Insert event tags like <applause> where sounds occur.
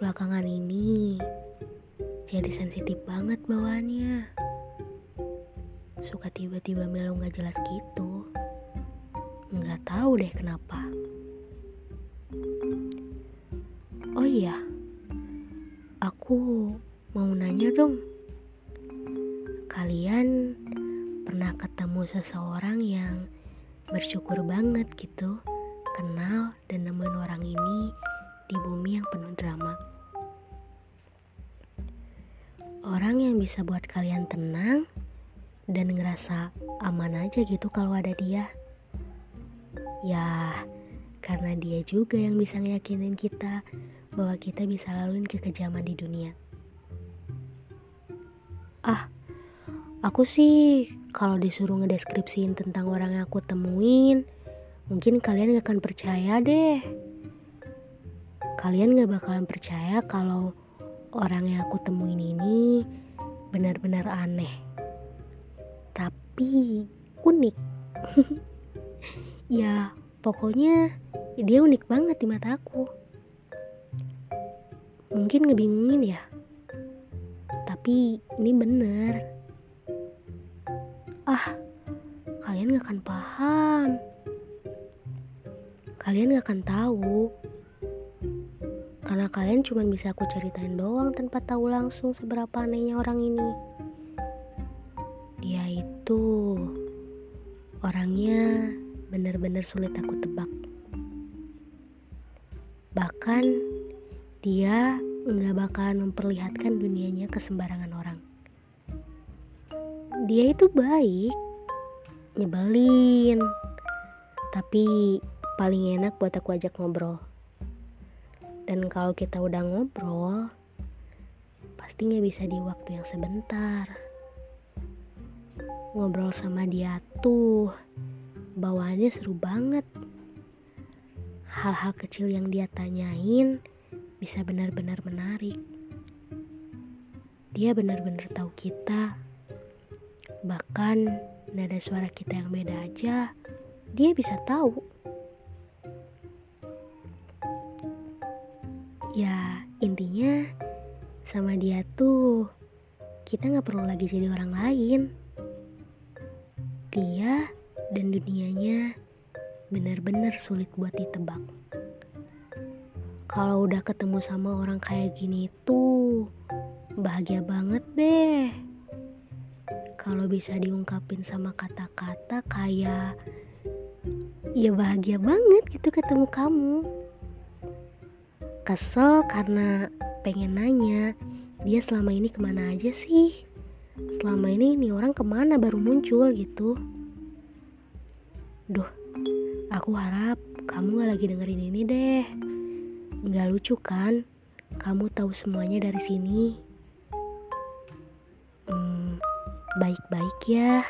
belakangan ini jadi sensitif banget bawaannya. Suka tiba-tiba melo gak jelas gitu. Nggak tahu deh kenapa. Oh iya, aku mau nanya dong. Kalian pernah ketemu seseorang yang bersyukur banget gitu kenal yang penuh drama. Orang yang bisa buat kalian tenang dan ngerasa aman aja gitu kalau ada dia. Ya, karena dia juga yang bisa ngeyakinin kita bahwa kita bisa laluin kekejaman di dunia. Ah, aku sih kalau disuruh ngedeskripsiin tentang orang yang aku temuin, mungkin kalian gak akan percaya deh kalian gak bakalan percaya kalau orang yang aku temuin ini benar-benar aneh. Tapi unik. <laughs> ya, pokoknya dia unik banget di mata aku. Mungkin ngebingungin ya. Tapi ini bener. Ah, kalian gak akan paham. Kalian gak akan tahu karena kalian cuma bisa aku ceritain doang tanpa tahu langsung seberapa anehnya orang ini. Dia itu orangnya benar-benar sulit aku tebak. Bahkan dia nggak bakalan memperlihatkan dunianya ke sembarangan orang. Dia itu baik, nyebelin, tapi paling enak buat aku ajak ngobrol. Dan kalau kita udah ngobrol, pasti nggak bisa di waktu yang sebentar. Ngobrol sama dia tuh, bawaannya seru banget. Hal-hal kecil yang dia tanyain bisa benar-benar menarik. Dia benar-benar tahu kita. Bahkan nada suara kita yang beda aja, dia bisa tahu. Ya intinya sama dia tuh kita nggak perlu lagi jadi orang lain. Dia dan dunianya benar-benar sulit buat ditebak. Kalau udah ketemu sama orang kayak gini tuh bahagia banget deh. Kalau bisa diungkapin sama kata-kata kayak ya bahagia banget gitu ketemu kamu Kesel karena pengen nanya dia selama ini ke mana aja sih? Selama ini nih orang ke mana baru muncul gitu? Duh, aku harap kamu gak lagi dengerin ini deh. Gak lucu kan? Kamu tahu semuanya dari sini. Hmm, baik-baik ya.